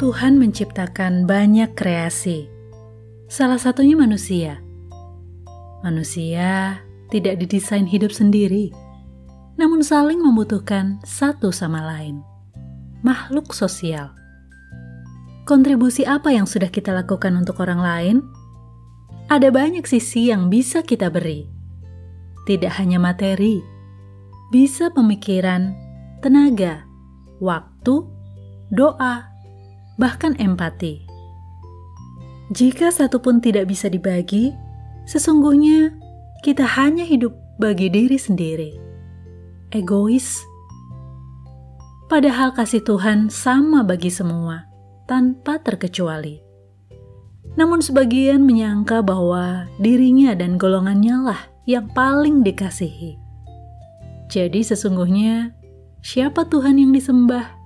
Tuhan menciptakan banyak kreasi, salah satunya manusia. Manusia tidak didesain hidup sendiri, namun saling membutuhkan satu sama lain. Makhluk sosial. Kontribusi apa yang sudah kita lakukan untuk orang lain? Ada banyak sisi yang bisa kita beri. Tidak hanya materi, bisa pemikiran, tenaga, waktu, doa, bahkan empati. Jika satu pun tidak bisa dibagi, sesungguhnya kita hanya hidup bagi diri sendiri. Egois. Padahal kasih Tuhan sama bagi semua, tanpa terkecuali. Namun sebagian menyangka bahwa dirinya dan golongannya lah yang paling dikasihi. Jadi sesungguhnya, siapa Tuhan yang disembah?